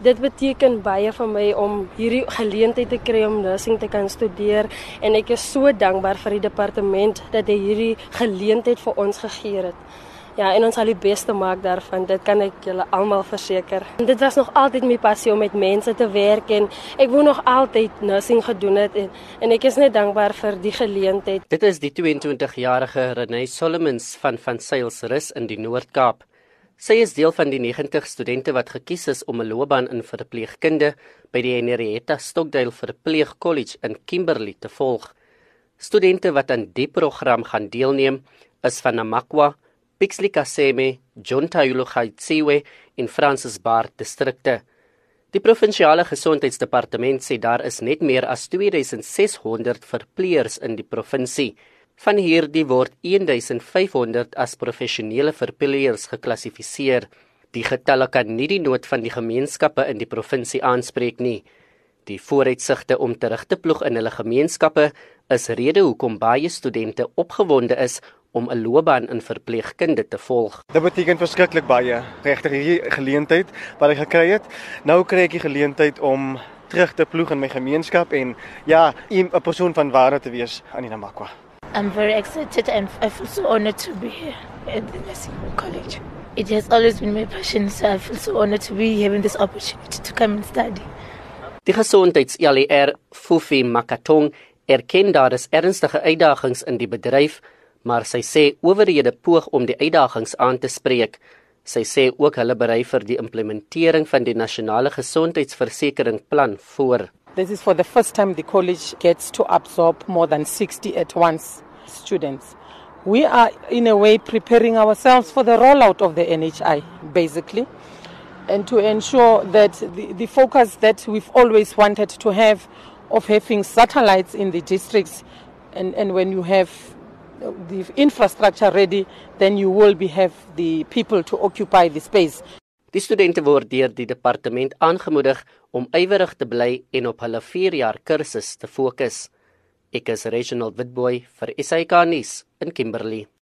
Dit beteken baie vir my om hierdie geleentheid te kry om nursing te kan studeer en ek is so dankbaar vir die departement dat hy hierdie geleentheid vir ons gegee het. Ja, en ons sal die beste maak daarvan. Dit kan ek julle almal verseker. En dit was nog altyd my passie om met mense te werk en ek wou nog altyd nursing gedoen het en, en ek is net dankbaar vir die geleentheid. Dit is die 22-jarige Renée Solomons van van Sailsrus in die Noord-Kaap. Sy is deel van die 90 studente wat gekies is om 'n loopbaan in verpleegkunde by die Henrietta Stockdale Verpleegkollege in Kimberley te volg. Studente wat aan die program gaan deelneem, is van Namakwa, Pixley Kaseme, John Tayulu Khaitsiwe en Francis Bar distrikte. Die provinsiale gesondheidsdepartement sê daar is net meer as 2600 verpleegers in die provinsie. Van hierdie word 1500 as professionele verpleegers geklassifiseer. Die getalle kan nie die nood van die gemeenskappe in die provinsie aanspreek nie. Die vooruitsigte om terug te ploeg in hulle gemeenskappe is rede hoekom baie studente opgewonde is om 'n loopbaan in verpleegkunde te volg. Dit beteken verskriklik baie regtig hierdie geleentheid wat ek gekry het. Nou kry ek die geleentheid om terug te ploeg in my gemeenskap en ja, 'n persoon van waarde te wees aan die Namakwa. I'm very excited and I feel so honored to be here at the nursing college. It has always been my passion, so I feel so honored to be having this opportunity to come and study. Die gesondheids-LER Fufi Makatong erken daar is ernstige uitdagings in die bedryf, maar sy sê owerhede poog om die uitdagings aan te spreek. Sy sê ook hulle berei vir die implementering van die nasionale gesondheidsversekeringsplan voor. This is for the first time the college gets to absorb more than 60 at once students. We are, in a way, preparing ourselves for the rollout of the NHI, basically, and to ensure that the, the focus that we've always wanted to have of having satellites in the districts, and, and when you have the infrastructure ready, then you will be have the people to occupy the space. Die studente word deur die departement aangemoedig om ywerig te bly en op hulle 4 jaar kursus te fokus. Ek is Reginald Witboy vir SAK nuus in Kimberley.